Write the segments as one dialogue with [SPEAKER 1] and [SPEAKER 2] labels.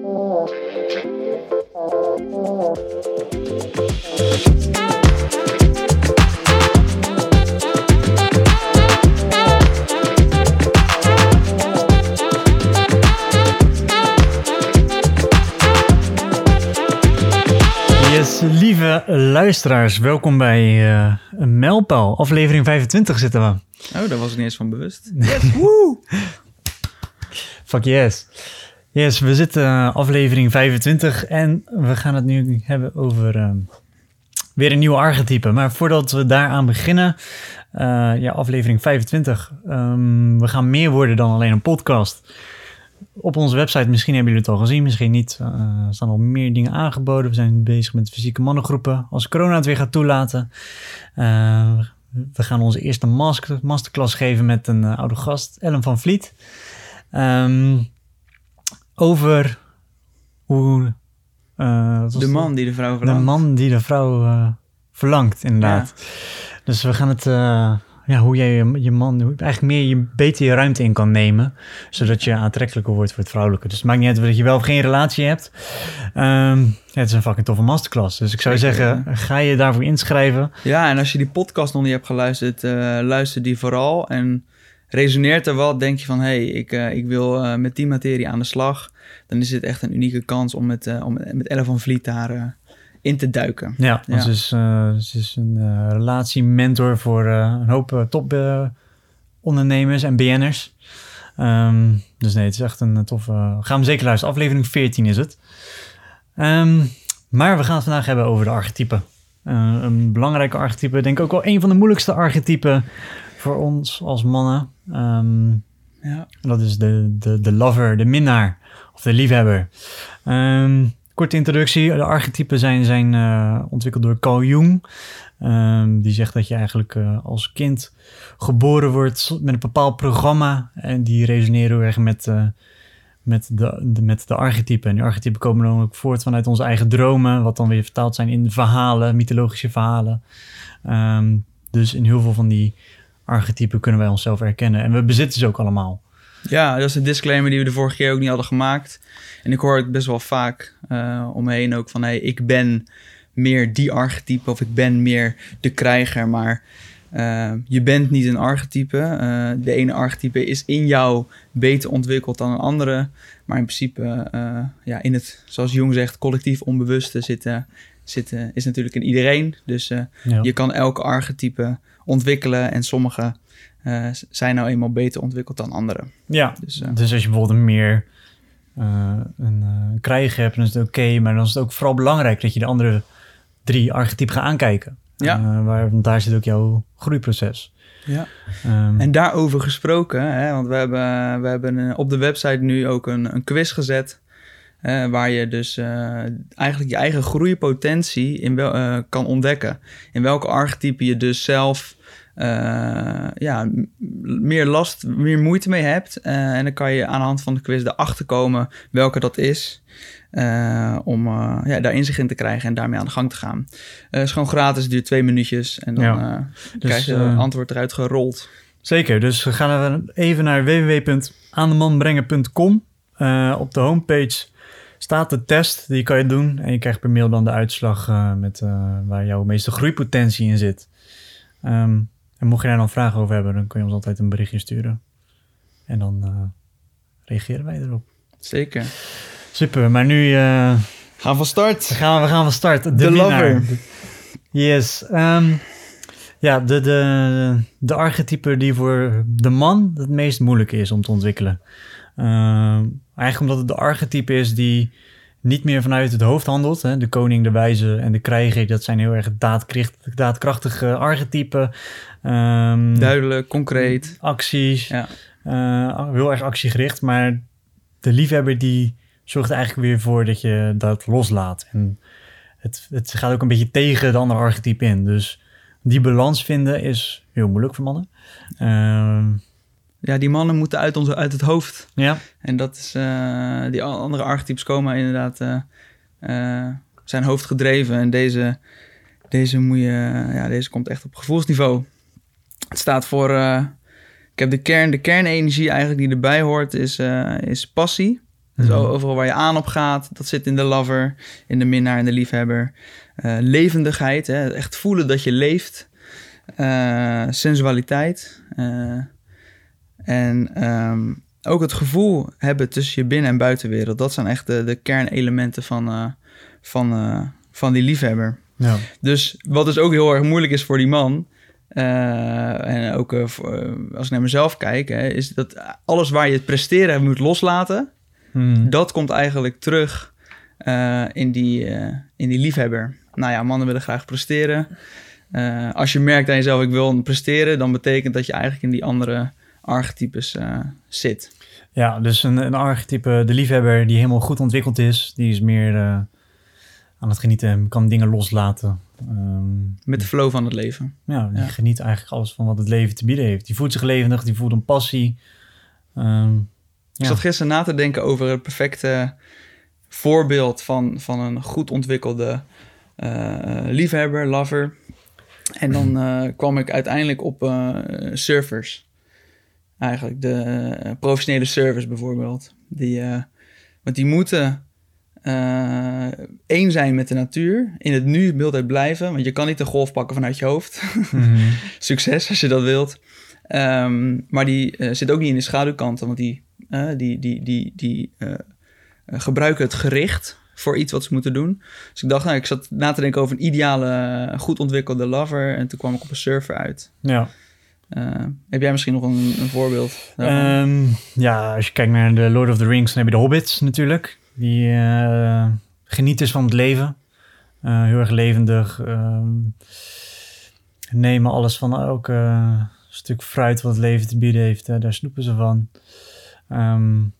[SPEAKER 1] Yes, lieve luisteraars, welkom bij uh, een mijlpaal. Aflevering 25 zitten we.
[SPEAKER 2] Oh, daar was ik niet eens van bewust.
[SPEAKER 1] Yes, woe! Fuck yes. Yes, we zitten uh, aflevering 25 en we gaan het nu hebben over uh, weer een nieuwe archetype. Maar voordat we daaraan beginnen, uh, ja, aflevering 25. Um, we gaan meer worden dan alleen een podcast. Op onze website, misschien hebben jullie het al gezien, misschien niet. Uh, er staan al meer dingen aangeboden. We zijn bezig met fysieke mannengroepen. Als corona het weer gaat toelaten. We gaan onze eerste master, masterclass geven met een oude gast, Ellen van Vliet. Um, over hoe...
[SPEAKER 2] de man die de vrouw verlangt.
[SPEAKER 1] De man die de vrouw verlangt, inderdaad. Ja. Dus we gaan het ja, hoe jij je, je man eigenlijk meer je, beter je ruimte in kan nemen. Zodat je aantrekkelijker wordt voor het vrouwelijke. Dus het maakt niet uit dat je wel of geen relatie hebt. Um, ja, het is een fucking toffe masterclass. Dus ik zou Zeker, zeggen, ja. ga je daarvoor inschrijven.
[SPEAKER 2] Ja, en als je die podcast nog niet hebt geluisterd, uh, luister die vooral. En resoneert er wat, denk je van... hé, hey, ik, uh, ik wil uh, met die materie aan de slag... dan is dit echt een unieke kans om met, om met Elle van Vliet daar in te duiken.
[SPEAKER 1] Ja, ja. Ze, is, uh, ze is een uh, relatiementor voor uh, een hoop top ondernemers en BN'ers. Um, dus nee, het is echt een toffe... gaan we zeker luisteren. Aflevering 14 is het. Um, maar we gaan het vandaag hebben over de archetypen. een belangrijke archetype. Denk ik ook wel een van de moeilijkste archetypen voor ons als mannen. Um, ja. Dat is de, de, de lover, de minnaar of de liefhebber. Um, Korte introductie. De archetypen zijn, zijn uh, ontwikkeld door Carl Jung. Um, die zegt dat je eigenlijk uh, als kind geboren wordt met een bepaald programma. En die resoneren heel erg met, uh, met, de, de, met de archetypen. En die archetypen komen dan ook voort vanuit onze eigen dromen. Wat dan weer vertaald zijn in verhalen, mythologische verhalen. Um, dus in heel veel van die archetypen kunnen wij onszelf herkennen. En we bezitten ze ook allemaal.
[SPEAKER 2] Ja, dat is een disclaimer die we de vorige keer ook niet hadden gemaakt. En ik hoor het best wel vaak uh, omheen ook van... Hey, ik ben meer die archetype of ik ben meer de krijger. Maar uh, je bent niet een archetype. Uh, de ene archetype is in jou beter ontwikkeld dan een andere. Maar in principe, ja, in het, zoals Jung zegt, collectief onbewuste zitten... zitten is natuurlijk in iedereen. Dus ja. je kan elke archetype ontwikkelen en sommige... Uh, zijn nou eenmaal beter ontwikkeld dan anderen.
[SPEAKER 1] Ja, dus, uh, dus als je bijvoorbeeld een meer uh, een krijgen hebt, dan is het oké. Okay, maar dan is het ook vooral belangrijk dat je de andere drie archetypen gaat aankijken. Ja. waar, want daar zit ook jouw groeiproces.
[SPEAKER 2] Ja. Um, en daarover gesproken, hè, want we hebben, we hebben op de website nu ook een, een quiz gezet. Uh, waar je dus uh, eigenlijk je eigen groeipotentie in wel, uh, kan ontdekken. In welke archetype je dus zelf ja, meer last, meer moeite mee hebt. en dan kan je aan de hand van de quiz erachter komen welke dat is. om ja, daar inzicht in te krijgen en daarmee aan de gang te gaan. Het is gewoon gratis, duurt twee minuutjes. En dan ja. dus, krijg je het antwoord eruit gerold.
[SPEAKER 1] Zeker, dus we gaan even naar www.aandemanbrengen.com. op de homepage staat de test, die kan je doen. En je krijgt per mail dan de uitslag met, waar jouw meeste groeipotentie in zit. Um, en mocht je daar dan vragen over hebben, dan kun je ons altijd een berichtje sturen. En dan uh, reageren wij erop.
[SPEAKER 2] Zeker.
[SPEAKER 1] Super, maar nu...
[SPEAKER 2] gaan we van start.
[SPEAKER 1] Gaan we, we gaan van start. De,
[SPEAKER 2] de lover.
[SPEAKER 1] Yes. Um, ja, de, de, de archetype die voor de man het meest moeilijk is om te ontwikkelen. Uh, eigenlijk omdat het de archetype is die niet meer vanuit het hoofd handelt. Hè? De koning, de wijze en de krijger, dat zijn heel erg daadkrachtige archetypen. Um,
[SPEAKER 2] Duidelijk, concreet.
[SPEAKER 1] Acties. Ja. Uh, heel erg actiegericht, maar de liefhebber die zorgt eigenlijk weer voor dat je dat loslaat. En het, het gaat ook een beetje tegen de andere archetype in. Dus die balans vinden is heel moeilijk voor mannen. Uh,
[SPEAKER 2] ja, die mannen moeten uit, onze, uit het hoofd.
[SPEAKER 1] Ja.
[SPEAKER 2] En dat is, uh, die andere archetypes komen inderdaad, uh, uh, zijn hoofd gedreven. En deze, deze, moet je, ja, deze komt echt op gevoelsniveau. Het staat voor, ik heb de kern, de kernenergie eigenlijk die erbij hoort, is, is passie. Dus mhm. overal waar je aan op gaat, dat zit in de lover, in de minnaar en de liefhebber. Levendigheid, hè? echt voelen dat je leeft. Sensualiteit. En um, ook het gevoel hebben tussen je binnen- en buitenwereld. Dat zijn echt de, de kernelementen van, van, van die liefhebber. Ja. Dus wat dus ook heel erg moeilijk is voor die man... en ook als ik naar mezelf kijk, hè, is dat alles waar je het presteren moet loslaten, hmm. dat komt eigenlijk terug in, die, in die liefhebber nou ja, mannen willen graag presteren. Als je merkt aan jezelf, ik wil presteren, dan betekent dat je eigenlijk in die andere archetypes uh, zit.
[SPEAKER 1] Ja, dus een, een archetype, de liefhebber die helemaal goed ontwikkeld is, die is meer uh, aan het genieten, kan dingen loslaten.
[SPEAKER 2] Um, Met de flow van het leven.
[SPEAKER 1] Ja, die geniet eigenlijk alles van wat het leven te bieden heeft. Die voelt zich levendig, die voelt een passie. Um,
[SPEAKER 2] ik zat gisteren na te denken over het perfecte voorbeeld van, van een goed ontwikkelde eh, liefhebber, lover. En dan eh, kwam ik uiteindelijk op eh, surfers. Eigenlijk de professionele surfers bijvoorbeeld. Die, want die moeten één zijn met de natuur. In het nu beeld blijven. Want je kan niet een golf pakken vanuit je hoofd. Mhm. Succes als je dat wilt. Ehm, maar die zit ook niet in de schaduwkanten. Want die, die, die, die, die gebruiken het gericht voor iets wat ze moeten doen. Dus ik dacht, nou, ik zat na te denken over een ideale, goed ontwikkelde lover. En toen kwam ik op een surfer uit. Ja. Uh, heb jij misschien nog een, een voorbeeld?
[SPEAKER 1] Um, ja, als je kijkt naar de Lord of the Rings, dan heb je de hobbits natuurlijk. Die uh, genieten van het leven. Uh, heel erg levendig. Ehm, nemen alles van elk stuk fruit wat het leven te bieden heeft. daar snoepen ze van. Um,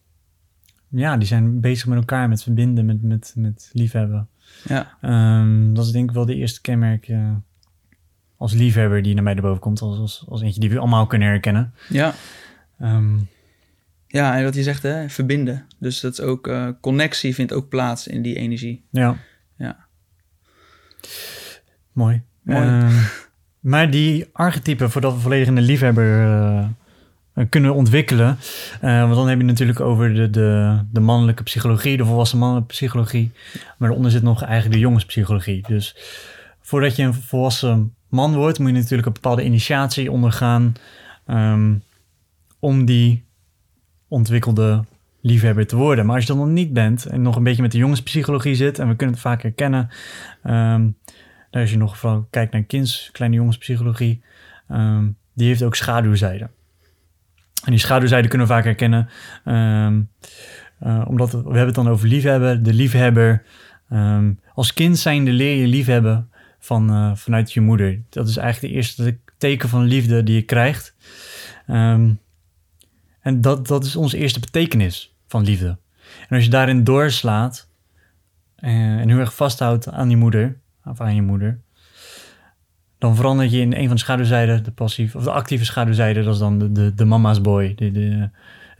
[SPEAKER 1] ja, die zijn bezig met elkaar, met verbinden, met, met, met liefhebben. Ja. Um, dat is denk ik wel de eerste kenmerk als liefhebber die naar mij erboven komt. Als, als, als eentje die we allemaal kunnen herkennen.
[SPEAKER 2] Ja. Um, ja, en wat je zegt, hè, verbinden. Dus dat is ook, uh, connectie vindt ook plaats in die energie.
[SPEAKER 1] Ja. Ja. Mooi. Mooi. Uh, maar die archetypen, voordat we volledig in de liefhebber uh, eh, kunnen ontwikkelen. Uh, want dan heb je natuurlijk over de, de, de mannelijke psychologie, de volwassen mannelijke psychologie. Maar daaronder zit nog eigenlijk de jongenspsychologie. Dus voordat je een volwassen man wordt, moet je natuurlijk een bepaalde initiatie ondergaan. Um, om die ontwikkelde liefhebber te worden. Maar als je dat nog niet bent en nog een beetje met de jongenspsychologie zit, en we kunnen het vaak herkennen, um, daar als je nog van kijkt naar kinds, kleine jongenspsychologie, um, die heeft ook schaduwzijden. En die schaduwzijde kunnen we vaak herkennen. Uh, omdat we, hebben het dan over liefhebben, de liefhebber. Als kind zijnde leer je liefhebben van, uh, vanuit je moeder. Dat is eigenlijk de eerste teken van liefde die je krijgt. Um, en dat, dat is onze eerste betekenis van liefde. En als je daarin doorslaat uh, en heel erg vasthoudt aan je moeder, of aan je moeder, dan verander je in een van de schaduwzijden, de passieve of de actieve schaduwzijde, dat is dan de, de, de mama's boy,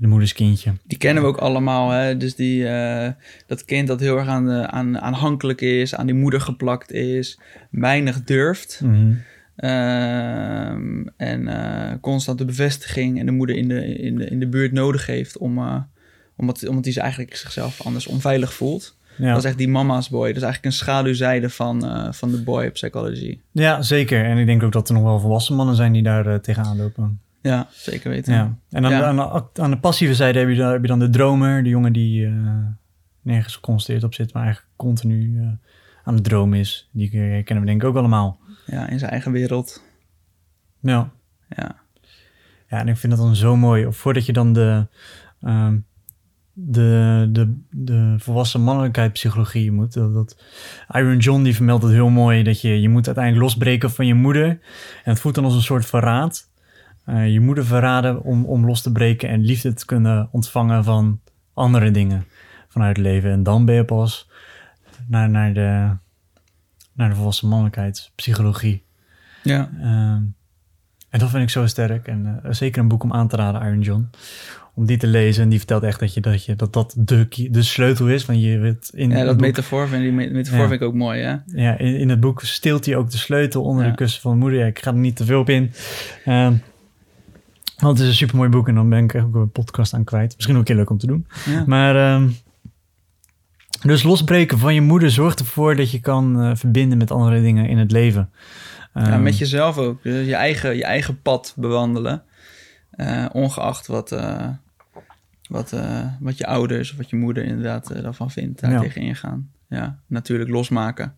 [SPEAKER 1] de moeders kindje.
[SPEAKER 2] Die kennen we ook allemaal, hè? Dus die, uh, dat kind dat heel erg aan, de, aan, aanhankelijk is, aan die moeder geplakt is, weinig durft. Mm -hmm. uh, en uh, constante bevestiging en de moeder in de, in de, in de buurt nodig heeft om, uh, omdat, omdat hij eigenlijk zichzelf anders onveilig voelt. Ja. Dat is echt die mama's boy. Dat is eigenlijk een schaduwzijde van, uh, van de boy psychology.
[SPEAKER 1] Ja, zeker. En ik denk ook dat er nog wel volwassen mannen zijn die daar uh, tegenaan lopen.
[SPEAKER 2] Ja, zeker weten.
[SPEAKER 1] Ja. En aan, aan, de, aan, de, passieve zijde heb je, heb je dan de dromer, de jongen die uh, nergens geconstateerd op zit, maar eigenlijk continu aan het droom is. Die kennen we denk ik ook allemaal.
[SPEAKER 2] Ja, in zijn eigen wereld.
[SPEAKER 1] Ja. Ja. Ja, en ik vind dat dan zo mooi. Voordat je dan de, ehm, de, de, de volwassen mannelijkheid psychologie moet. Dat, dat, Iron John die vermeldt het heel mooi dat je, je moet uiteindelijk losbreken van je moeder. En het voelt dan als een soort verraad. Uh, je moeder verraden om, om los te breken en liefde te kunnen ontvangen van andere dingen vanuit het leven. En dan ben je pas naar, naar, de, naar de volwassen mannelijkheidspsychologie. Ja. Uh, en dat vind ik zo sterk. En uh, zeker een boek om aan te raden, Iron John om die te lezen. En die vertelt echt dat je, dat, je, dat, dat de, de sleutel is. Van je weet in
[SPEAKER 2] ja, dat metafoor, vind, die metafoor vind ik ook mooi, hè?
[SPEAKER 1] Ja, in, in het boek steelt hij ook de sleutel onder de kussen van moeder. Ja, ik ga er niet te veel op in. Uh, want het is een super mooi boek en dan ben ik ook een podcast aan kwijt. Misschien ook een keer leuk om te doen. Maar uh, Dus losbreken van je moeder zorgt ervoor dat je kan uh, verbinden met andere dingen in het leven.
[SPEAKER 2] ja, met jezelf ook. Dus je eigen, je eigen pad bewandelen. Uh, ongeacht wat, uh, wat, wat je ouders of wat je moeder inderdaad daarvan vindt. Daar ja. tegen ingaan. Ja, natuurlijk losmaken.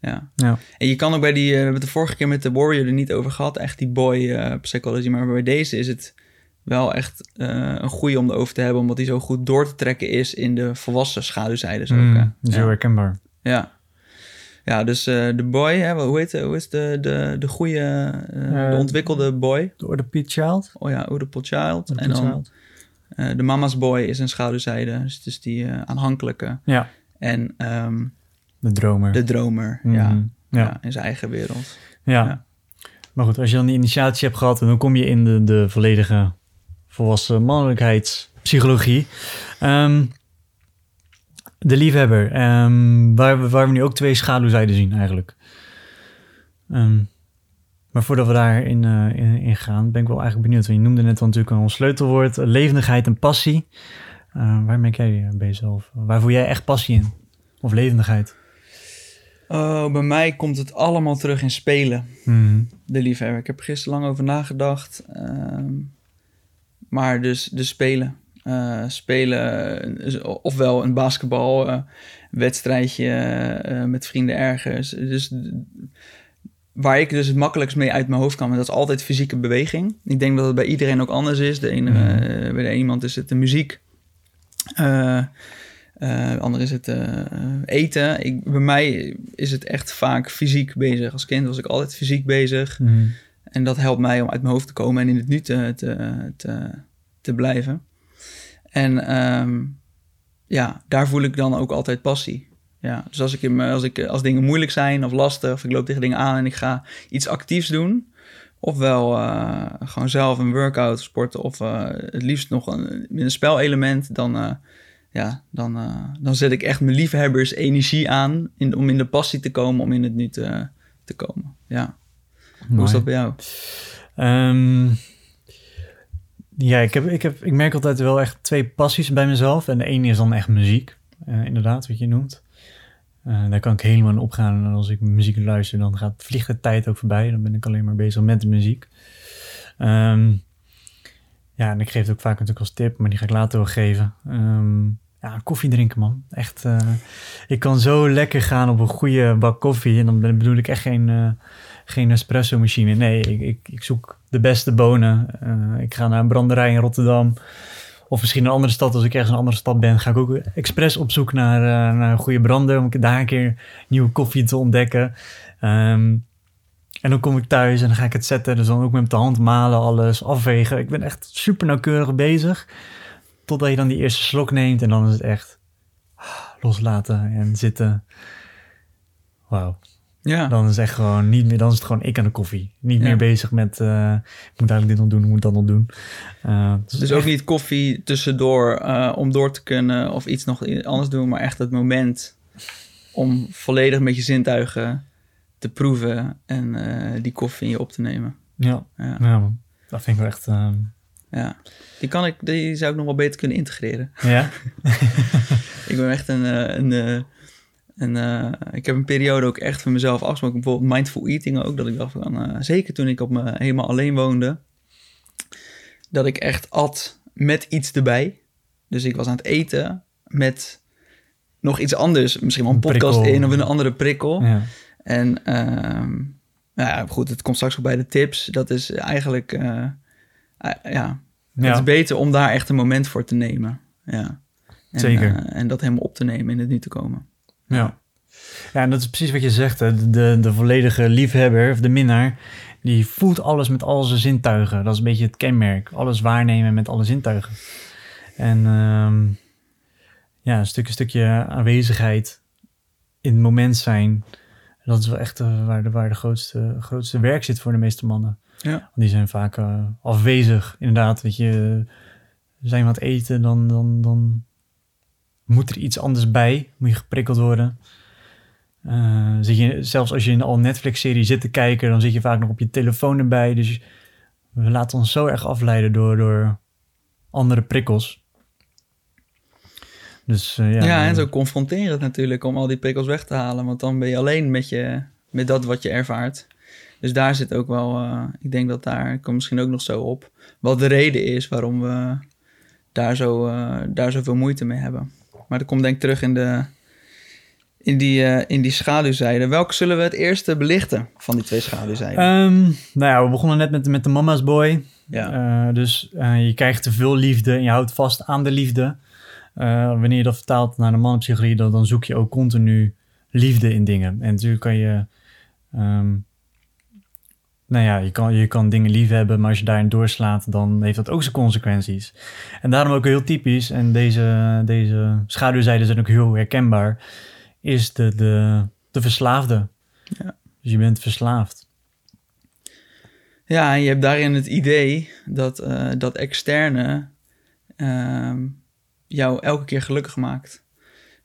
[SPEAKER 2] Ja. ja. En je kan ook bij die, we hebben het de vorige keer met de Warrior er niet over gehad, echt die boy psychology. Maar bij deze is het wel echt een goede om erover te hebben, omdat die zo goed door te trekken is in de volwassen schaduwzijdes mm,
[SPEAKER 1] ook. Zo herkenbaar.
[SPEAKER 2] Ja. Ja, dus uh, de boy, hè, hoe, heet, hoe is de, de, de goede, uh, de ontwikkelde boy?
[SPEAKER 1] De Oedipal Child.
[SPEAKER 2] Oh ja, Oedipal Child. en dan uh, de mama's boy is een schaduwzijde, dus, dus die aanhankelijke.
[SPEAKER 1] Ja.
[SPEAKER 2] En um,
[SPEAKER 1] de dromer.
[SPEAKER 2] De dromer, mm -hmm. ja. ja. In zijn eigen wereld.
[SPEAKER 1] Ja. ja. Maar goed, als je dan die initiatie hebt gehad, dan kom je in de, de volledige volwassen mannelijkheidspsychologie. Um, de liefhebber, um, waar, waar we nu ook twee schaduwzijden zien eigenlijk. Um, maar voordat we daarin uh, in, in, gaan, ben ik wel eigenlijk benieuwd. Want je noemde net al natuurlijk een sleutelwoord, levendigheid en passie. Uh, waar merk jij bij jezelf? Waar voel jij echt passie in? Of levendigheid?
[SPEAKER 2] Oh, bij mij komt het allemaal terug in spelen.
[SPEAKER 1] Mm.
[SPEAKER 2] De liefhebber. Ik heb er gisteren lang over nagedacht. Um, maar dus de spelen. Uh, spelen, ofwel een basketbalwedstrijdje uh, uh, met vrienden ergens. Dus waar ik dus het makkelijkst mee uit mijn hoofd kan, dat is altijd fysieke beweging. Ik denk dat het bij iedereen ook anders is. De ene, mm. bij de ene iemand is het de muziek. Uh, ander is het eten. Ik, bij mij is het echt vaak fysiek bezig. Als kind was ik altijd fysiek bezig.
[SPEAKER 1] Mm.
[SPEAKER 2] En dat helpt mij om uit mijn hoofd te komen en in het nu te, te, te, te blijven. En um, ja, daar voel ik dan ook altijd passie. Ja, dus als, ik in, als, ik, als dingen moeilijk zijn of lastig, of ik loop tegen dingen aan en ik ga iets actiefs doen, ofwel uh, gewoon zelf een workout sporten, of uh, het liefst nog een, een spelelement, dan, uh, ja, dan, dan zet ik echt mijn liefhebbers energie aan in, om in de passie te komen, om in het nu te, te komen. Ja. Hoe is dat bij jou?
[SPEAKER 1] Um, ja, ik, heb, ik, heb, ik merk altijd wel echt twee passies bij mezelf. En de ene is dan echt muziek, uh, inderdaad, wat je noemt. Uh, daar kan ik helemaal in opgaan. En als ik muziek luister, dan gaat, vliegt de tijd ook voorbij. Dan ben ik alleen maar bezig met de muziek. Um, ja, en ik geef het ook vaak natuurlijk als tip, maar die ga ik later wel geven. Um, ja, koffie drinken, man. Echt, uh, ik kan zo lekker gaan op een goede bak koffie. En dan bedoel ik echt geen geen espresso machine. Nee, ik, ik, ik zoek de beste bonen. Uh, ik ga naar een branderij in Rotterdam. Of misschien een andere stad. Als ik ergens een andere stad ben, ga ik ook expres op zoek naar, naar een goede brander. Om daar een keer nieuwe koffie te ontdekken. Um, en dan kom ik thuis en dan ga ik het zetten. Dus dan ook met de hand malen, alles afwegen. Ik ben echt super nauwkeurig bezig. Totdat je dan die eerste slok neemt. En dan is het echt ah, loslaten en zitten. Wauw.
[SPEAKER 2] Ja.
[SPEAKER 1] Dan is het echt gewoon niet meer, dan is het gewoon ik aan de koffie. Niet meer bezig met, uh, ik moet eigenlijk dit nog doen, moet dat nog doen.
[SPEAKER 2] Uh, dus, dus ook niet koffie tussendoor uh, om door te kunnen of iets nog anders doen, maar echt het moment om volledig met je zintuigen te proeven en die koffie in je op te nemen.
[SPEAKER 1] Ja, ja. ja dat vind ik wel echt... Ehm,
[SPEAKER 2] ja, die, kan ik, die zou ik nog wel beter kunnen integreren.
[SPEAKER 1] Ja?
[SPEAKER 2] ik ben echt een... een en uh, ik heb een periode ook echt voor mezelf afgesproken. Bijvoorbeeld mindful eating ook. Dat ik dacht van, zeker toen ik op me helemaal alleen woonde. Dat ik echt at met iets erbij. Dus ik was aan het eten met nog iets anders. Misschien wel een, podcast in of een andere prikkel.
[SPEAKER 1] Ja.
[SPEAKER 2] En uh, nou ja, goed, het komt straks ook bij de tips. Dat is eigenlijk, uh, ja, het is beter om daar echt een moment voor te nemen. Ja. En,
[SPEAKER 1] Zeker.
[SPEAKER 2] en dat helemaal op te nemen in het nu te komen.
[SPEAKER 1] Ja. Ja, en dat is precies wat je zegt. Hè. De, de volledige liefhebber of de minnaar, die voelt alles met al zijn zintuigen. Dat is een beetje het kenmerk. Alles waarnemen met alle zintuigen. En um, ja, een stukje, stukje aanwezigheid in het moment zijn. Dat is wel echt uh, waar, de, waar de grootste, grootste werk zit voor de meeste mannen.
[SPEAKER 2] Ja.
[SPEAKER 1] Die zijn vaak uh, afwezig, inderdaad. Weet je, zijn we aan het eten, dan, dan, dan moet er iets anders bij. Moet je geprikkeld worden. Uh, zit je, zelfs als je in al Netflix-serie zit te kijken, dan zit je vaak nog op je telefoon erbij. Dus we laten ons zo erg afleiden door, door andere prikkels. Dus, ja,
[SPEAKER 2] ja, en zo confronterend natuurlijk om al die prikkels weg te halen. Want dan ben je alleen met, je, met dat wat je ervaart. Dus daar zit ook wel, ik denk dat daar, ik kom misschien ook nog zo op, wat de reden is waarom we daar, zo, daar zoveel moeite mee hebben. Maar dat komt denk ik terug in, de, in, die, uh, in die schaduwzijde. Welke zullen we het eerste belichten van die twee schaduwzijden?
[SPEAKER 1] Um, nou ja, we begonnen net met, met de mama's boy. Ja. Uh, dus uh, je krijgt te veel liefde en je houdt vast aan de liefde. Wanneer je dat vertaalt naar de mannenpsychologie, dan, dan zoek je ook continu liefde in dingen. En natuurlijk kan je... Um, nou ja, je kan, je kan dingen lief hebben, maar als je daarin doorslaat, dan heeft dat ook zijn consequenties. En daarom ook heel typisch, en deze, deze schaduwzijden zijn ook heel herkenbaar, is de, de, de verslaafde. Ja. Dus je bent verslaafd.
[SPEAKER 2] Ja, en je hebt daarin het idee dat, uh, dat externe uh, jou elke keer gelukkig maakt.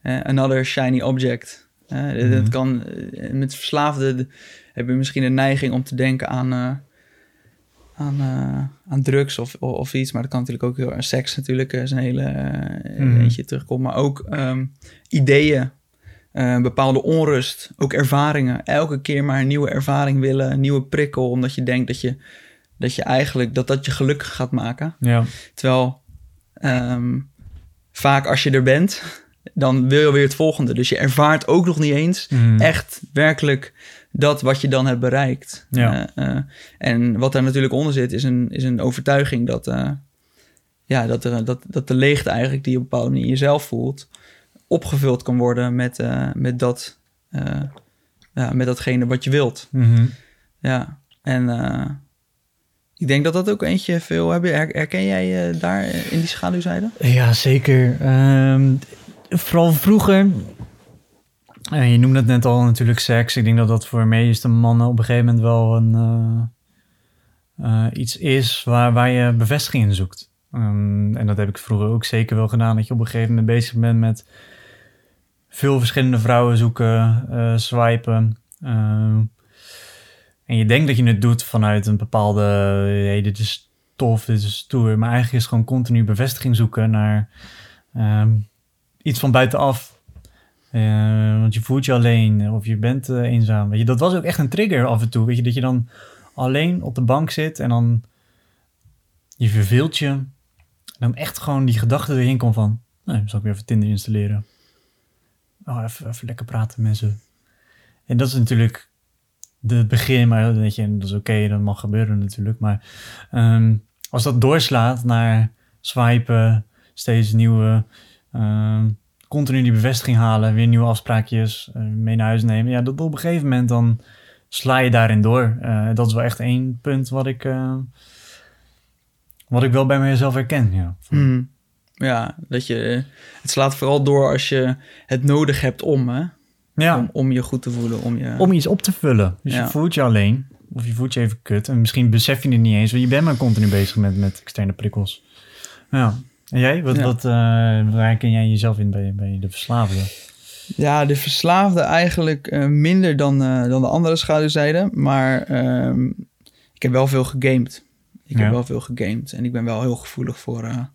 [SPEAKER 2] Uh, another shiny object. Uh, Dat mhm. kan met verslaafde heb je misschien een neiging om te denken aan, aan, aan drugs of, of, iets. Maar dat kan natuurlijk ook heel seks natuurlijk is een hele mm. eentje terugkomt. Maar ook um, ideeën, bepaalde onrust, ook ervaringen. Elke keer maar een nieuwe ervaring willen, een nieuwe prikkel, omdat je denkt dat je, dat je eigenlijk dat dat je gelukkig gaat maken. Ja. Terwijl um, vaak als je er bent, dan wil je weer het volgende. Dus je ervaart ook nog niet eens mm. echt werkelijk dat wat je dan hebt bereikt. Ja. Uh, en wat daar natuurlijk onder zit, is een, is een overtuiging dat, uh, ja, dat, er, dat, dat de leegte eigenlijk die je op een bepaalde manier jezelf voelt, opgevuld kan worden met, met, dat, ja, met datgene wat je wilt. Mm -hmm. Ja, en ik denk dat dat ook eentje veel... Heb je, herken jij daar in die schaduwzijde?
[SPEAKER 1] Ja, zeker. Um, vooral vroeger en je noemde het net al natuurlijk seks. Ik denk dat dat voor meeste mannen op een gegeven moment wel een, iets is waar, waar je bevestiging in zoekt. Um, en dat heb ik vroeger ook zeker wel gedaan. Dat je op een gegeven moment bezig bent met veel verschillende vrouwen zoeken, swipen. Uh, en je denkt dat je het doet vanuit een bepaalde, hey, dit is tof, dit is stoer. Maar eigenlijk is het gewoon continu bevestiging zoeken naar um, iets van buitenaf uh, want je voelt je alleen of je bent uh, eenzaam. Weet je, dat was ook echt een trigger af en toe. Weet je, dat je dan alleen op de bank zit en dan je verveelt je. En dan echt gewoon die gedachte erin komt van... Nee, zal ik weer even Tinder installeren. Oh, even, even lekker praten met mensen. En dat is natuurlijk het begin, maar weet je, dat is oké, dat mag gebeuren natuurlijk. Maar um, als dat doorslaat naar swipen, steeds nieuwe... Um, continu die bevestiging halen, weer nieuwe afspraakjes uh, mee naar huis nemen. Ja, dat op een gegeven moment dan sla je daarin door. Uh, dat is wel echt één punt wat ik, uh, wat ik wel bij mezelf herken. Ja.
[SPEAKER 2] Mm. ja, dat je, het slaat vooral door als je het nodig hebt om, hè? Ja. Om, om je goed te voelen. Om, je...
[SPEAKER 1] om iets op te vullen. Dus je voelt je alleen. Of je voelt je even kut. En misschien besef je het niet eens. Want je bent maar continu bezig met, met externe prikkels. Ja. En jij? Wat, wat, uh, waar ken jij jezelf in bij, bij de verslaafde?
[SPEAKER 2] Ja, de verslaafde eigenlijk uh, minder dan, uh, dan de andere schaduwzijde. Maar um, ik heb wel veel gegamed. Ik ja. heb wel veel gegamed. En ik ben wel heel gevoelig voor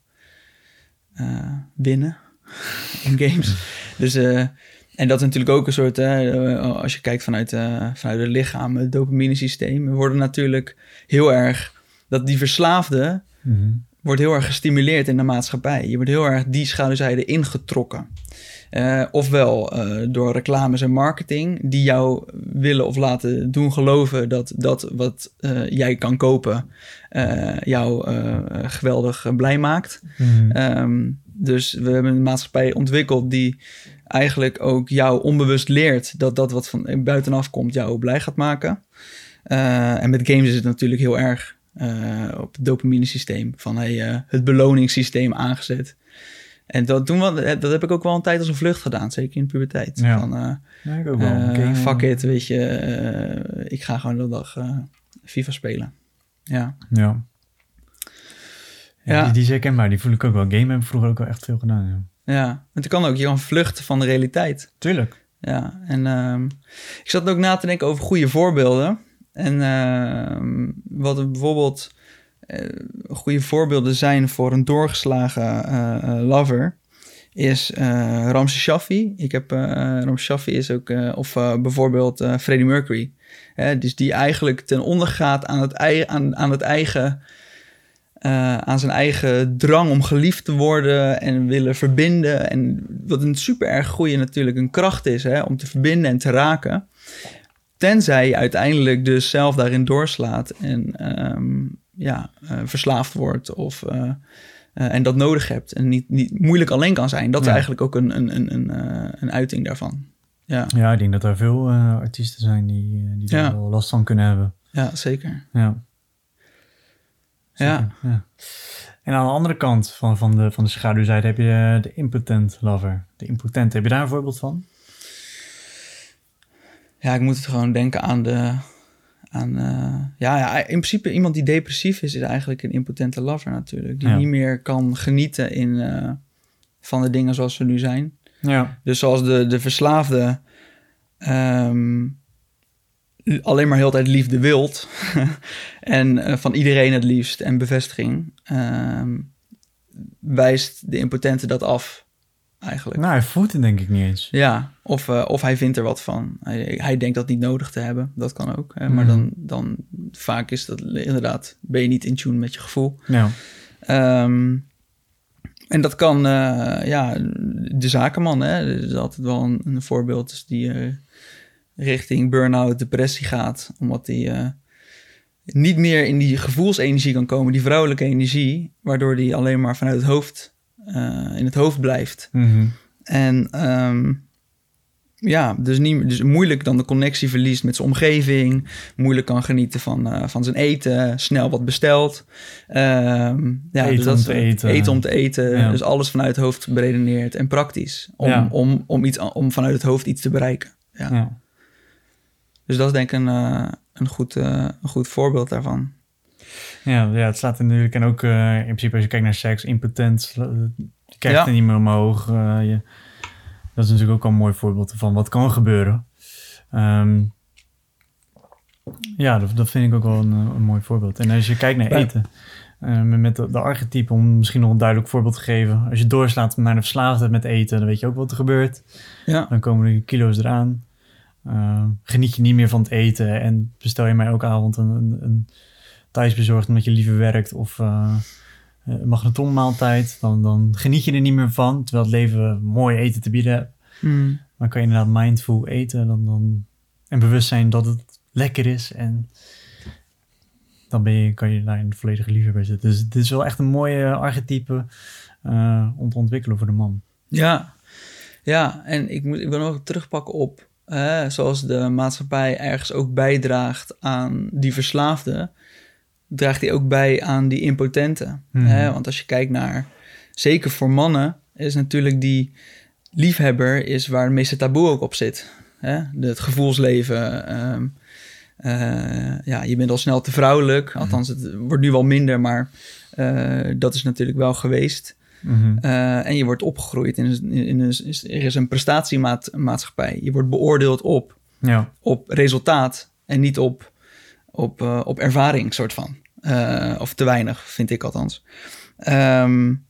[SPEAKER 2] winnen in games. dus, en dat is natuurlijk ook een soort... als je kijkt vanuit, vanuit het lichaam, het dopamine systeem... we worden natuurlijk heel erg... dat die verslaafde... Mm -hmm wordt heel erg gestimuleerd in de maatschappij. Je wordt heel erg die schaduwzijde ingetrokken. Uh, ofwel door reclames en marketing die jou willen of laten doen geloven dat dat wat jij kan kopen jou geweldig blij maakt. Mm. Um, dus we hebben een maatschappij ontwikkeld die eigenlijk ook jou onbewust leert dat dat wat van buitenaf komt jou blij gaat maken. en met games is het natuurlijk heel erg uh, op het dopamine systeem. Van hey, uh, het beloningssysteem aangezet. En dat, doen we, dat heb ik ook wel een tijd als een vlucht gedaan, zeker in de puberteit. Ja. Van, uh, ja, ik ook wel. Okay. fuck it, weet je. ik ga gewoon de dag FIFA spelen. Ja.
[SPEAKER 1] Ja. Ja, Die, die is herkenbaar. Die voel ik ook wel. Game heb ik vroeger ook wel echt veel gedaan.
[SPEAKER 2] Ja, want je kan ook. Je kan vluchten van de realiteit.
[SPEAKER 1] Tuurlijk.
[SPEAKER 2] Ja, en um, ik zat ook na te denken over goede voorbeelden. En uh, wat bijvoorbeeld uh, goede voorbeelden zijn voor een doorgeslagen uh, lover, is uh, Ramses Shaffi. Ik heb, uh, Ramses Shaffi is ook, of bijvoorbeeld Freddie Mercury. dus die eigenlijk ten onder gaat aan het, aan, aan het eigen... aan zijn eigen drang om geliefd te worden en willen verbinden. En wat een super erg goede natuurlijk een kracht is hè, om te verbinden en te raken. Tenzij je uiteindelijk dus zelf daarin doorslaat en ehm, ja, verslaafd wordt of uh, en dat nodig hebt en niet, niet moeilijk alleen kan zijn. Dat is eigenlijk ook een, een, een, een, een uiting daarvan. Ja.
[SPEAKER 1] ja, ik denk dat er veel artiesten zijn die, die daar wel last van kunnen hebben.
[SPEAKER 2] Ja, zeker.
[SPEAKER 1] Ja. Ja. ja. En aan de andere kant van, van, de, van de schaduwzijde heb je de impotent lover. De impotent, heb je daar een voorbeeld van?
[SPEAKER 2] Ja, ik moet het gewoon denken aan de, aan, uh, ja, ja, in principe iemand die depressief is, is eigenlijk een impotente lover natuurlijk. Die niet meer kan genieten in, uh, van de dingen zoals ze nu zijn.
[SPEAKER 1] Ja.
[SPEAKER 2] Dus zoals de, de verslaafde um, alleen maar heel tijd liefde wilt. en uh, van iedereen het liefst en bevestiging. Um, wijst de impotente dat af eigenlijk.
[SPEAKER 1] Nou, hij voelt het denk ik niet eens.
[SPEAKER 2] Ja, of, uh, of hij vindt er wat van. Hij, hij denkt dat niet nodig te hebben. Dat kan ook. Hè? Maar mm. dan, dan vaak is dat inderdaad... ben je niet in tune met je gevoel.
[SPEAKER 1] Ja.
[SPEAKER 2] Um, en dat kan, uh, ja, de zakenman, hè, dat is altijd wel een, een voorbeeld dus die richting burn-out, depressie gaat, omdat hij uh, niet meer in die gevoelsenergie kan komen, die vrouwelijke energie, waardoor hij alleen maar vanuit het hoofd uh, in het hoofd blijft.
[SPEAKER 1] Mm
[SPEAKER 2] En um, ja, dus, niet, dus moeilijk dan de connectie verliest met zijn omgeving. Moeilijk kan genieten van, uh, van zijn eten. Snel wat bestelt. Um, ja,
[SPEAKER 1] eten
[SPEAKER 2] dus dat,
[SPEAKER 1] om te eten.
[SPEAKER 2] Eten om te eten. Ja. Dus alles vanuit het hoofd beredeneerd en praktisch. Om, ja. om, om, iets, om vanuit het hoofd iets te bereiken. Ja.
[SPEAKER 1] ja.
[SPEAKER 2] Dus dat is denk ik een, uh, een, goed, uh, een goed voorbeeld daarvan.
[SPEAKER 1] Ja, ja, het staat er natuurlijk. En ook uh, in principe als je kijkt naar seks, impotent, je kijkt ja. er niet meer omhoog. Je, dat is natuurlijk ook al een mooi voorbeeld van wat kan gebeuren. Um, ja, dat, dat, vind ik ook wel een, een, mooi voorbeeld. En als je kijkt naar eten, met de, de archetype, om misschien nog een duidelijk voorbeeld te geven. Als je doorslaat naar de verslaafde met eten, dan weet je ook wat er gebeurt.
[SPEAKER 2] Ja.
[SPEAKER 1] Dan komen de kilo's eraan. Uh, geniet je niet meer van het eten en bestel je mij elke avond een, een, een thuis bezorgd omdat je liever werkt of uh, magnetonmaaltijd, dan, dan geniet je er niet meer van. Terwijl het leven mooi eten te bieden hebt.
[SPEAKER 2] Mm.
[SPEAKER 1] Dan kan je inderdaad mindful eten dan, dan, en bewust zijn dat het lekker is. En dan ben je, kan je daar in de volledige liefde bij zitten. Dus het is wel echt een mooie archetype uh, om te ontwikkelen voor de man.
[SPEAKER 2] Ja, ja en ik, moet, ik wil nog terugpakken op uh, zoals de maatschappij ergens ook bijdraagt aan die verslaafde draagt hij ook bij aan die impotenten.
[SPEAKER 1] Mhm.
[SPEAKER 2] Hè? Want als je kijkt naar, zeker voor mannen, is natuurlijk die liefhebber is waar het meeste taboe ook op zit. Hè? Het gevoelsleven. Um, uh, ja, je bent al snel te vrouwelijk.
[SPEAKER 1] Mhm.
[SPEAKER 2] Althans, het wordt nu wel minder, maar uh, dat is natuurlijk wel geweest.
[SPEAKER 1] Mhm.
[SPEAKER 2] Uh, en je wordt opgegroeid in een, in een, er is een prestatiemaatschappij. Je wordt beoordeeld op,
[SPEAKER 1] ja.
[SPEAKER 2] op resultaat en niet op, op, uh, op ervaring, soort van. Uh, of te weinig, vind ik althans. Um,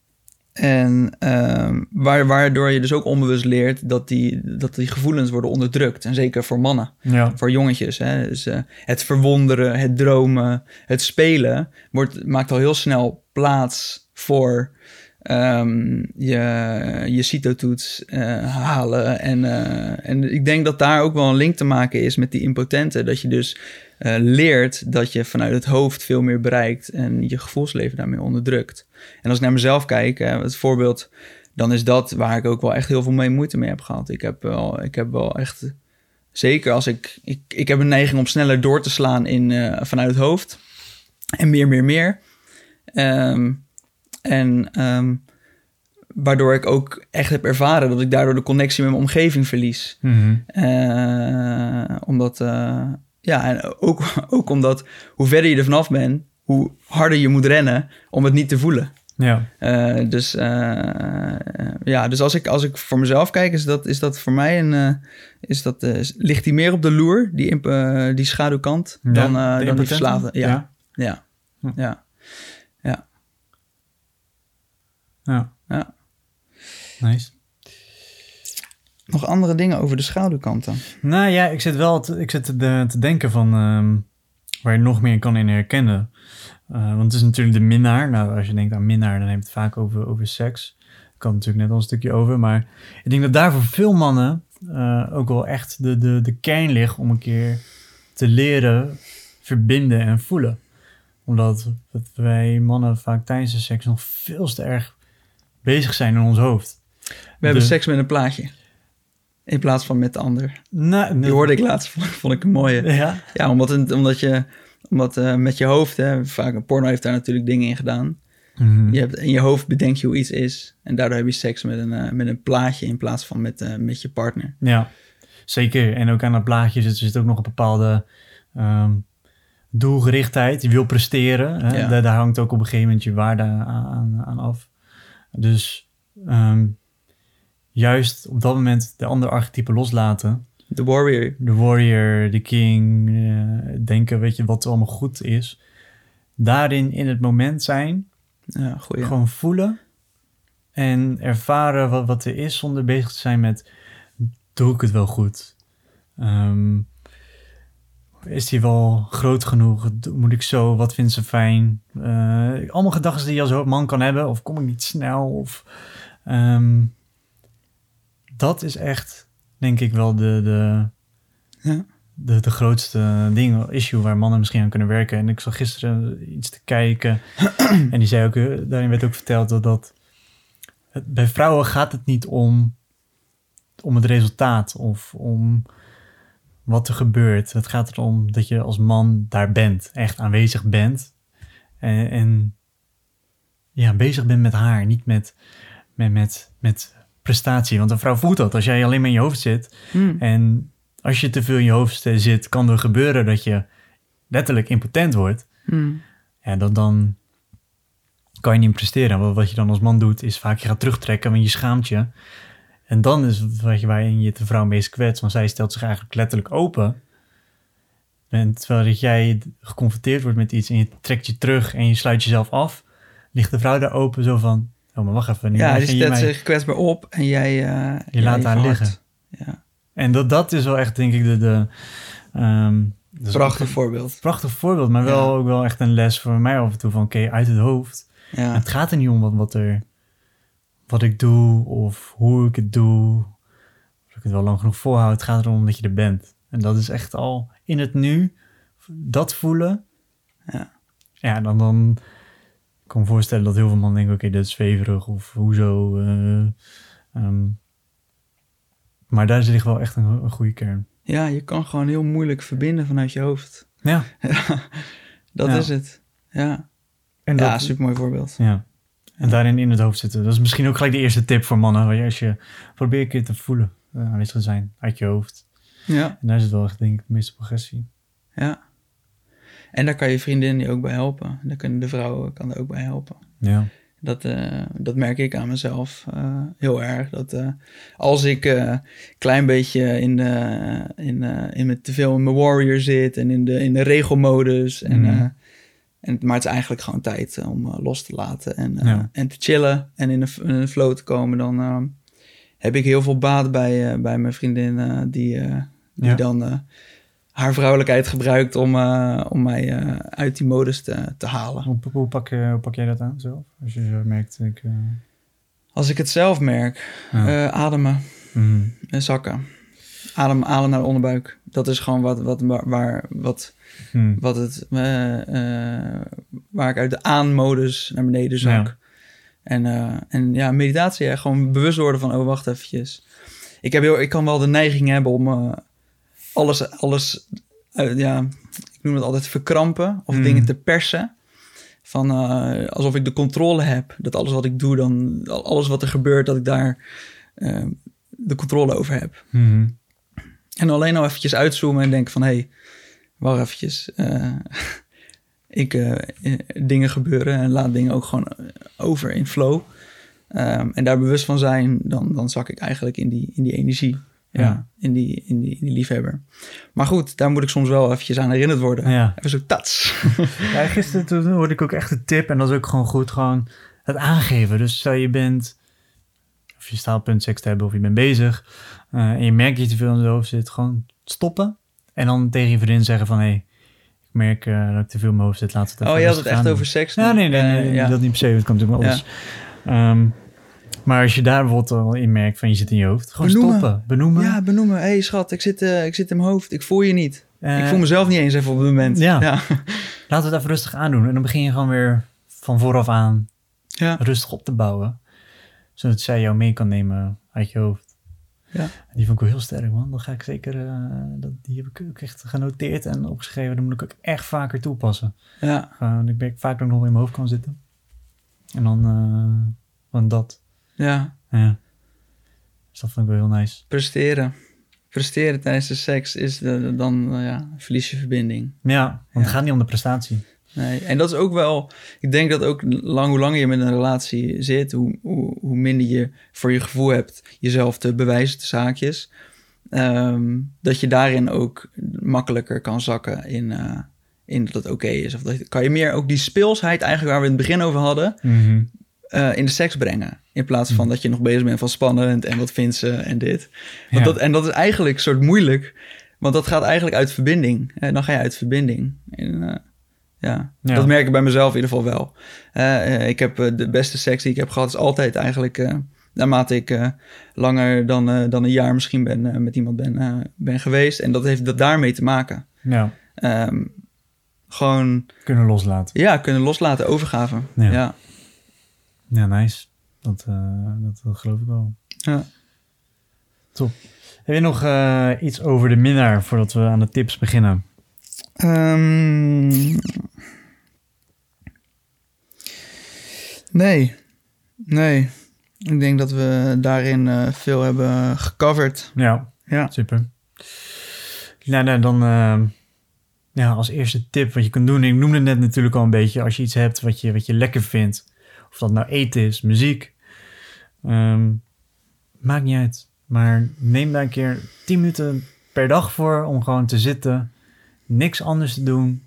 [SPEAKER 2] en um, waar, waardoor je dus ook onbewust leert dat die, dat die gevoelens worden onderdrukt. En zeker voor mannen,
[SPEAKER 1] ja.
[SPEAKER 2] voor jongetjes. Hè? Dus, uh, het verwonderen, het dromen, het spelen wordt, maakt al heel snel plaats voor um, je, je CITO-toets uh, halen. En, uh, en ik denk dat daar ook wel een link te maken is met die impotenten. Dat je dus uh, leert dat je vanuit het hoofd veel meer bereikt en je gevoelsleven daarmee onderdrukt. En als ik naar mezelf kijk, het voorbeeld, dan is dat waar ik ook wel echt heel veel mee moeite mee heb gehad. Ik heb wel, ik heb wel echt, zeker als ik, ik, ik heb een neiging om sneller door te slaan in, vanuit het hoofd. En meer, meer, meer. Um, en um, waardoor ik ook echt heb ervaren dat ik daardoor de connectie met mijn omgeving verlies.
[SPEAKER 1] Mm-hmm.
[SPEAKER 2] Uh, omdat, uh, ja, en ook, ook omdat hoe verder je er vanaf bent, hoe harder je moet rennen om het niet te voelen.
[SPEAKER 1] Ja.
[SPEAKER 2] Uh, dus, ja, dus als ik, als ik voor mezelf kijk, is dat, is dat voor mij een. is dat, ligt die meer op de loer, die, die schaduwkant, ja, dan, dan die verslaafde. Ja. Ja. ja. ja. Ja.
[SPEAKER 1] Ja. Nice.
[SPEAKER 2] Nog andere dingen over de schaduwkanten?
[SPEAKER 1] Nou ja, ik zit wel te, ik zit te, te denken van ehm, waar je nog meer kan in herkennen. Uh, want het is natuurlijk de minnaar. Nou, als je denkt aan minnaar, dan heeft het vaak over, over seks. kan natuurlijk net al een stukje over. Maar ik denk dat daar voor veel mannen uh, ook wel echt de, de, de kern ligt om een keer te leren verbinden en voelen. Omdat wij mannen vaak tijdens de seks nog veel te erg bezig zijn in ons hoofd.
[SPEAKER 2] We hebben seks met een plaatje. In plaats van met de ander. Nou, Die hoorde ik laatst, vond ik een mooie. Ja? Ja, omdat, omdat je omdat uh, met je hoofd, hè, vaak een porno heeft daar natuurlijk dingen in gedaan. Mhm. Je hebt, in je hoofd bedenk je hoe iets is. En daardoor heb je seks met een, uh, met een plaatje in plaats van met, uh, met je partner.
[SPEAKER 1] Ja, zeker. En ook aan dat plaatje zit, zit ook nog een bepaalde um, doelgerichtheid. Je wil presteren. Hè? Ja. Daar, daar, hangt ook op een gegeven moment je waarde aan, aan af. Dus um, juist op dat moment de andere archetypen loslaten.
[SPEAKER 2] De warrior.
[SPEAKER 1] De warrior, de king. Uh, denken, weet je, wat allemaal goed is. Daarin in het moment zijn. Ja, goeie. Gewoon voelen. En ervaren wat, wat er is zonder bezig te zijn met... Doe ik het wel goed? Um, is die wel groot genoeg? Moet ik zo? Wat vindt ze fijn? Uh, allemaal gedachten die je als man kan hebben. Of kom ik niet snel? Of... Um, dat is echt, denk ik, wel de, de, ja. de, de grootste ding, issue waar mannen misschien aan kunnen werken. En ik zag gisteren iets te kijken en die zei ook, eh, daarin werd ook verteld dat, dat bij vrouwen gaat het niet om, om het resultaat of om wat er gebeurt. Het gaat erom dat je als man daar bent, echt aanwezig bent. En, en ja, bezig bent met haar, niet met, met, met, met prestatie. Want een vrouw voelt dat als jij alleen maar in je hoofd zit. Hmm. En als je te veel in je hoofd zit, kan er gebeuren dat je letterlijk impotent wordt. Hmm. En dan, dan kan je niet presteren. Wat je dan als man doet, is vaak je gaat terugtrekken, want je schaamt je. En dan is het wat je, waarin je de vrouw meest kwetst, want zij stelt zich eigenlijk letterlijk open. En terwijl dat jij geconfronteerd wordt met iets en je trekt je terug en je sluit jezelf af, ligt de vrouw daar open zo van, Oh, maar wacht even.
[SPEAKER 2] Ja, die stelt zich kwetsbaar op en jij... Uh,
[SPEAKER 1] je laat haar liggen. Ja. En dat, dat is wel echt, denk ik, de... de um,
[SPEAKER 2] prachtig voorbeeld.
[SPEAKER 1] Prachtig voorbeeld, maar wel ook wel echt een les voor mij af en toe van... Oké, uit het hoofd. Ja. het gaat er niet om wat, wat, er, wat ik doe of hoe ik het doe. Of ik het wel lang genoeg volhoud. Het gaat erom dat je er bent. En dat is echt al in het nu, dat voelen. Ja, ja dan... dan kan me voorstellen dat heel veel mannen denken, oké, okay, dit is zweverig of hoezo. Uh, um, maar daar zit wel echt een, een, goede kern.
[SPEAKER 2] Ja, je kan gewoon heel moeilijk verbinden vanuit je hoofd.
[SPEAKER 1] Ja.
[SPEAKER 2] dat is het. Ja. En dat, ja, super mooi voorbeeld.
[SPEAKER 1] Ja. En daarin in het hoofd zitten. Dat is misschien ook gelijk de eerste tip voor mannen. Als je probeer een keer te voelen, uh, aanwezig te zijn uit je hoofd. Ja. En daar zit wel echt, denk ik, de meeste progressie.
[SPEAKER 2] Ja. En daar kan je vriendin je ook bij helpen. Daar kunnen de vrouwen kan er ook bij helpen.
[SPEAKER 1] Ja.
[SPEAKER 2] Dat, uh, dat merk ik aan mezelf uh, heel erg. Dat uh, als ik een klein beetje in, de, in, in met te veel in mijn warrior zit en in de, in de regelmodus. En, mm. En, maar het is eigenlijk gewoon tijd om los te laten en, ja. en te chillen en in een, in een flow te komen. Dan heb ik heel veel baat bij, bij mijn vriendin die, die ja. dan haar vrouwelijkheid gebruikt om, uh, om mij uh, uit die modus te, te halen.
[SPEAKER 1] Hoe, hoe, pak, je, hoe pak jij dat aan zelf? Als je zo merkt... Ik, uh...
[SPEAKER 2] Als ik het zelf merk, ja. ademen, mm. zakken. Adem, adem naar de onderbuik. Dat is gewoon wat, wat, waar, wat, mm. wat het, waar ik uit de aan-modus naar beneden zak. Ja. En, en ja, meditatie, gewoon bewust worden van, oh, wacht eventjes. Ik, heb heel, ik kan wel de neiging hebben om alles, alles ja, ik noem het altijd verkrampen of mm. dingen te persen. Van alsof ik de controle heb. Dat alles wat ik doe, dan alles wat er gebeurt, dat ik daar de controle over heb.
[SPEAKER 1] Mm.
[SPEAKER 2] En alleen al eventjes uitzoomen en denken van... hé, hey, wacht eventjes. ik, dingen gebeuren en laat dingen ook gewoon over in flow. Um, en daar bewust van zijn, dan, dan zak ik eigenlijk in die, in die energie. Ja, In, die, in, die, in die liefhebber. Maar goed, daar moet ik soms wel eventjes aan herinnerd worden.
[SPEAKER 1] Ja.
[SPEAKER 2] Even zo tats.
[SPEAKER 1] ja, gisteren toen hoorde ik ook echt een tip. En dat is ook gewoon goed, gewoon het aangeven. Dus stel je bent of je staat op punt seks te hebben of je bent bezig. eh, en je merkt dat je te veel in je hoofd zit. Gewoon stoppen. En dan tegen je vriendin zeggen van... Hé, hey, ik merk eh, dat ik te veel in mijn hoofd zit. Laat het even
[SPEAKER 2] Oh, je had het echt over seks?
[SPEAKER 1] Ja, nee, nee, nee,
[SPEAKER 2] Eh, ja.
[SPEAKER 1] dat niet per se. Dat kan natuurlijk wel
[SPEAKER 2] Ja.
[SPEAKER 1] alles. Ehm, maar als je daar bijvoorbeeld al in merkt van je zit in je hoofd. Gewoon
[SPEAKER 2] Benoemen.
[SPEAKER 1] stoppen. Benoemen.
[SPEAKER 2] Ja, benoemen. Hé hey, schat, ik zit, ik zit in mijn hoofd. Ik voel je niet. Ik voel mezelf niet eens even op het moment.
[SPEAKER 1] Ja.
[SPEAKER 2] Ja.
[SPEAKER 1] Laten we het even rustig aandoen. En dan begin je gewoon weer van vooraf aan
[SPEAKER 2] ja.
[SPEAKER 1] rustig op te bouwen. Zodat zij jou mee kan nemen uit je hoofd.
[SPEAKER 2] Ja.
[SPEAKER 1] En Die vond ik wel heel sterk, man. Dat ga ik zeker... eh, dat, die heb ik ook echt genoteerd en opgeschreven. Dat moet ik ook echt vaker toepassen.
[SPEAKER 2] ja.
[SPEAKER 1] Gewoon, ik merk vaak dat ik nog in mijn hoofd kan zitten. En dan... van dat.
[SPEAKER 2] ja.
[SPEAKER 1] Ja. Dus dat vond ik wel heel nice.
[SPEAKER 2] Presteren. Presteren tijdens de seks is de, dan, eh, ja, verlies je verbinding.
[SPEAKER 1] Ja, want
[SPEAKER 2] Ja.
[SPEAKER 1] het gaat niet om de prestatie.
[SPEAKER 2] Nee. En dat is ook wel, ik denk dat ook lang, hoe langer je met een relatie zit, hoe, hoe, hoe minder je voor je gevoel hebt jezelf te bewijzen, te zaakjes. Ehm, dat je daarin ook makkelijker kan zakken in, eh, in dat het oké is. Of dat, kan je meer ook die speelsheid, eigenlijk waar we in het begin over hadden, eh, in de seks brengen. In plaats van dat je nog bezig bent van spannend en wat vindt ze en dit. Want
[SPEAKER 1] Ja.
[SPEAKER 2] dat, en dat is eigenlijk een soort moeilijk, want dat gaat eigenlijk uit verbinding. En dan ga je uit verbinding. En, ja.
[SPEAKER 1] Ja.
[SPEAKER 2] dat merk ik bij mezelf in ieder geval wel. Eh, eh, ik heb eh, de beste seks die ik heb gehad, is altijd eigenlijk naarmate ik langer dan, dan een jaar misschien ben, met iemand ben, ben geweest. En dat heeft dat daarmee te maken.
[SPEAKER 1] Ja,
[SPEAKER 2] Ehm, gewoon
[SPEAKER 1] kunnen loslaten.
[SPEAKER 2] ja, kunnen loslaten, overgave.
[SPEAKER 1] Ja.
[SPEAKER 2] ja.
[SPEAKER 1] Ja, nice. Dat, dat, dat geloof ik wel.
[SPEAKER 2] Ja.
[SPEAKER 1] Top. Heb je nog iets over de minnaar voordat we aan de tips beginnen?
[SPEAKER 2] Ehm, nee. Nee. Ik denk dat we daarin eh, veel hebben gecoverd.
[SPEAKER 1] Ja,
[SPEAKER 2] Ja.
[SPEAKER 1] super. Nou, nou dan eh, ja, als eerste tip wat je kunt doen. Ik noemde het net natuurlijk al een beetje. Als je iets hebt wat je, wat je lekker vindt. Of dat nou eten is, muziek. ehm, maakt niet uit. Maar neem daar een keer 10 minuten per dag voor om gewoon te zitten. Niks anders te doen.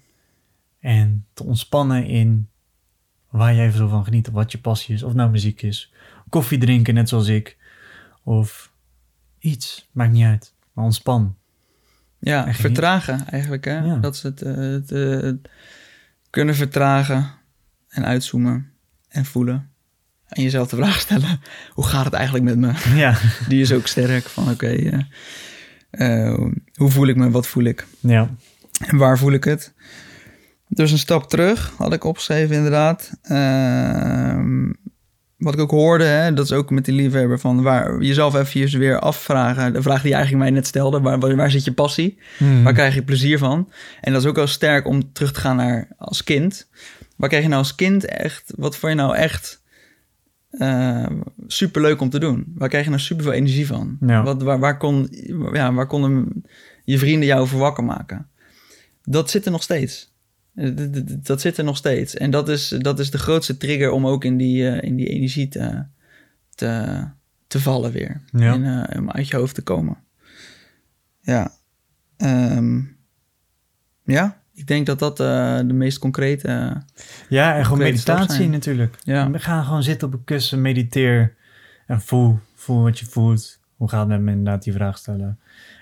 [SPEAKER 1] En te ontspannen in waar jij zo van geniet. Of wat je passie is. Of nou muziek is. Koffie drinken, net zoals ik. Of iets. Maakt niet uit. Maar ontspan.
[SPEAKER 2] Ja, vertragen eigenlijk. Hè?
[SPEAKER 1] Ja.
[SPEAKER 2] Dat is het, eh, het eh, het kunnen vertragen en uitzoomen en voelen. En jezelf de vraag stellen, hoe gaat het eigenlijk met me?
[SPEAKER 1] Ja.
[SPEAKER 2] Die is ook sterk van oké, eh, hoe voel ik me, wat voel ik?
[SPEAKER 1] Ja.
[SPEAKER 2] En waar voel ik het? Dus een stap terug had ik opgeschreven inderdaad. Ehm, wat ik ook hoorde, hè, dat is ook met die liefhebber van waar jezelf even weer afvragen. De vraag die je eigenlijk mij net stelde, waar, waar, waar zit je passie?
[SPEAKER 1] Mhm.
[SPEAKER 2] Waar krijg je plezier van? En dat is ook wel sterk om terug te gaan naar als kind. Waar krijg je nou als kind echt, wat vond je nou echt super superleuk om te doen? Waar krijg je nou super veel energie van?
[SPEAKER 1] Ja.
[SPEAKER 2] Wat, waar, waar, kon, ja, waar konden je vrienden jou voor wakker maken? Dat zit er nog steeds. Eh, Dat zit er nog steeds. En dat is, dat is de grootste trigger om ook in die, eh, in die energie te, te, te vallen weer.
[SPEAKER 1] Ja.
[SPEAKER 2] En, eh, om uit je hoofd te komen. Ja. Ehm, ja, ik denk dat dat de meest concrete...
[SPEAKER 1] Ja, en gewoon meditatie natuurlijk.
[SPEAKER 2] Ja.
[SPEAKER 1] We gaan gewoon zitten op een kussen, mediteer en voel, voel wat je voelt. Hoe gaat het met me inderdaad die vraag stellen?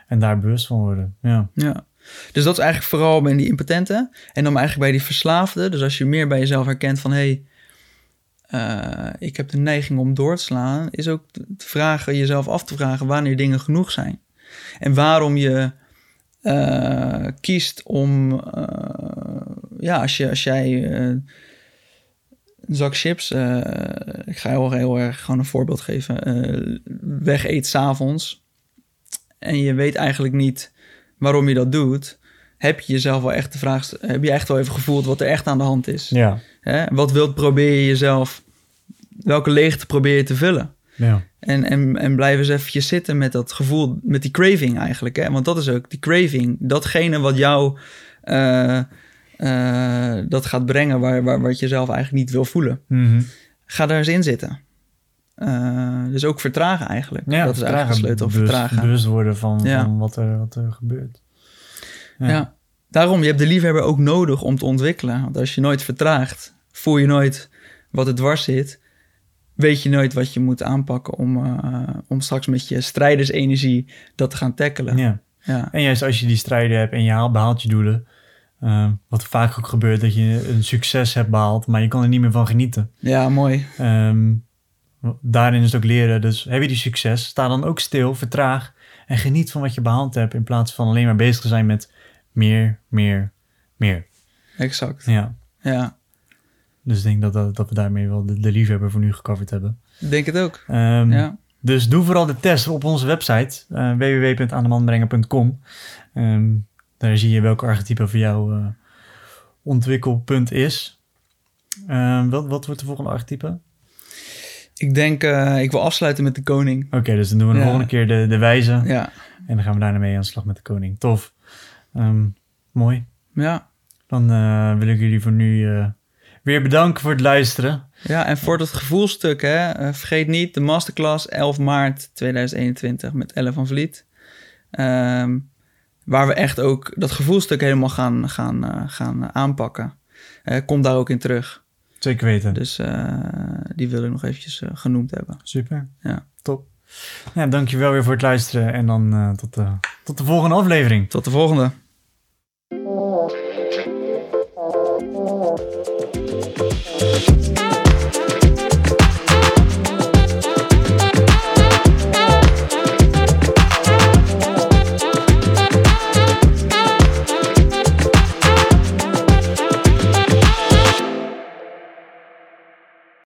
[SPEAKER 1] En daar bewust van worden. Ja.
[SPEAKER 2] Ja. Dus dat is eigenlijk vooral bij die impotenten. En dan eigenlijk bij die verslaafden. Dus als je meer bij jezelf herkent van... hé, hey, ik heb de neiging om door te slaan... is ook te vragen, jezelf af te vragen wanneer dingen genoeg zijn. En waarom je eh, kiest om... eh, ja, als, je, als jij eh, een zak chips... eh, ik ga heel, heel erg gewoon een voorbeeld geven... eh weg eet s'avonds... en je weet eigenlijk niet waarom je dat doet, heb je jezelf wel echt de vraag, heb je echt wel even gevoeld wat er echt aan de hand is.
[SPEAKER 1] Ja.
[SPEAKER 2] Hè? Wat wilt probeer je jezelf, welke leegte probeer je te vullen?
[SPEAKER 1] Ja.
[SPEAKER 2] En, en, en blijf eens eventjes zitten met dat gevoel, met die craving eigenlijk. Hè? Want dat is ook die craving, datgene wat jou eh, eh, dat gaat brengen waar, waar, wat je zelf eigenlijk niet wil voelen.
[SPEAKER 1] Mhm.
[SPEAKER 2] Ga daar eens in zitten. Eh, dus ook vertragen eigenlijk.
[SPEAKER 1] ja
[SPEAKER 2] dat is eigenlijk de sleutel,
[SPEAKER 1] bewust,
[SPEAKER 2] vertragen.
[SPEAKER 1] Bewust worden van,
[SPEAKER 2] Ja.
[SPEAKER 1] van wat, er, wat er gebeurt.
[SPEAKER 2] Ja. Daarom, je hebt de liefhebber ook nodig om te ontwikkelen. Want als je nooit vertraagt, voel je nooit wat er dwars zit. weet je nooit wat je moet aanpakken om, om straks met je strijdersenergie dat te gaan tackelen.
[SPEAKER 1] Ja. ja. En juist als je die strijden hebt en je haalt, behaalt je doelen, wat vaak ook gebeurt, dat je een succes hebt behaald, maar je kan er niet meer van genieten.
[SPEAKER 2] Ja, mooi.
[SPEAKER 1] Um, daarin is het ook leren. Dus heb je die succes, sta dan ook stil, vertraag en geniet van wat je behaald hebt in plaats van alleen maar bezig te zijn met meer, meer, meer.
[SPEAKER 2] Exact.
[SPEAKER 1] Ja.
[SPEAKER 2] Ja.
[SPEAKER 1] Dus ik denk dat, dat, dat we daarmee wel de, de liefhebber voor nu gecoverd hebben.
[SPEAKER 2] Denk het ook.
[SPEAKER 1] Um,
[SPEAKER 2] ja.
[SPEAKER 1] Dus doe vooral de test op onze website uh, www.aandemanbrengen.com. Um, daar zie je welke archetype voor jou uh, ontwikkelpunt is. Um, wat, wat wordt de volgende archetype?
[SPEAKER 2] Ik denk, uh, ik wil afsluiten met de koning.
[SPEAKER 1] Oké, dus dan doen we de
[SPEAKER 2] Ja.
[SPEAKER 1] volgende keer de, de wijze.
[SPEAKER 2] Ja.
[SPEAKER 1] En dan gaan we daarna mee aan de slag met de koning. Tof. Ehm, mooi.
[SPEAKER 2] Ja.
[SPEAKER 1] Dan eh, wil ik jullie voor nu eh, weer bedanken voor het luisteren.
[SPEAKER 2] Ja, en voor dat gevoelstuk, hè, eh, vergeet niet de masterclass 11 maart 2021 met Elle van Vliet. Ehm, waar we echt ook dat gevoelstuk helemaal gaan, gaan, eh, gaan aanpakken. Eh komt daar ook in terug.
[SPEAKER 1] Zeker weten.
[SPEAKER 2] Dus eh, die wil ik nog eventjes eh, genoemd hebben.
[SPEAKER 1] Super.
[SPEAKER 2] Ja.
[SPEAKER 1] Top. Ja, dankjewel weer voor het luisteren. En dan eh, tot, de, tot de volgende aflevering.
[SPEAKER 2] Tot de volgende.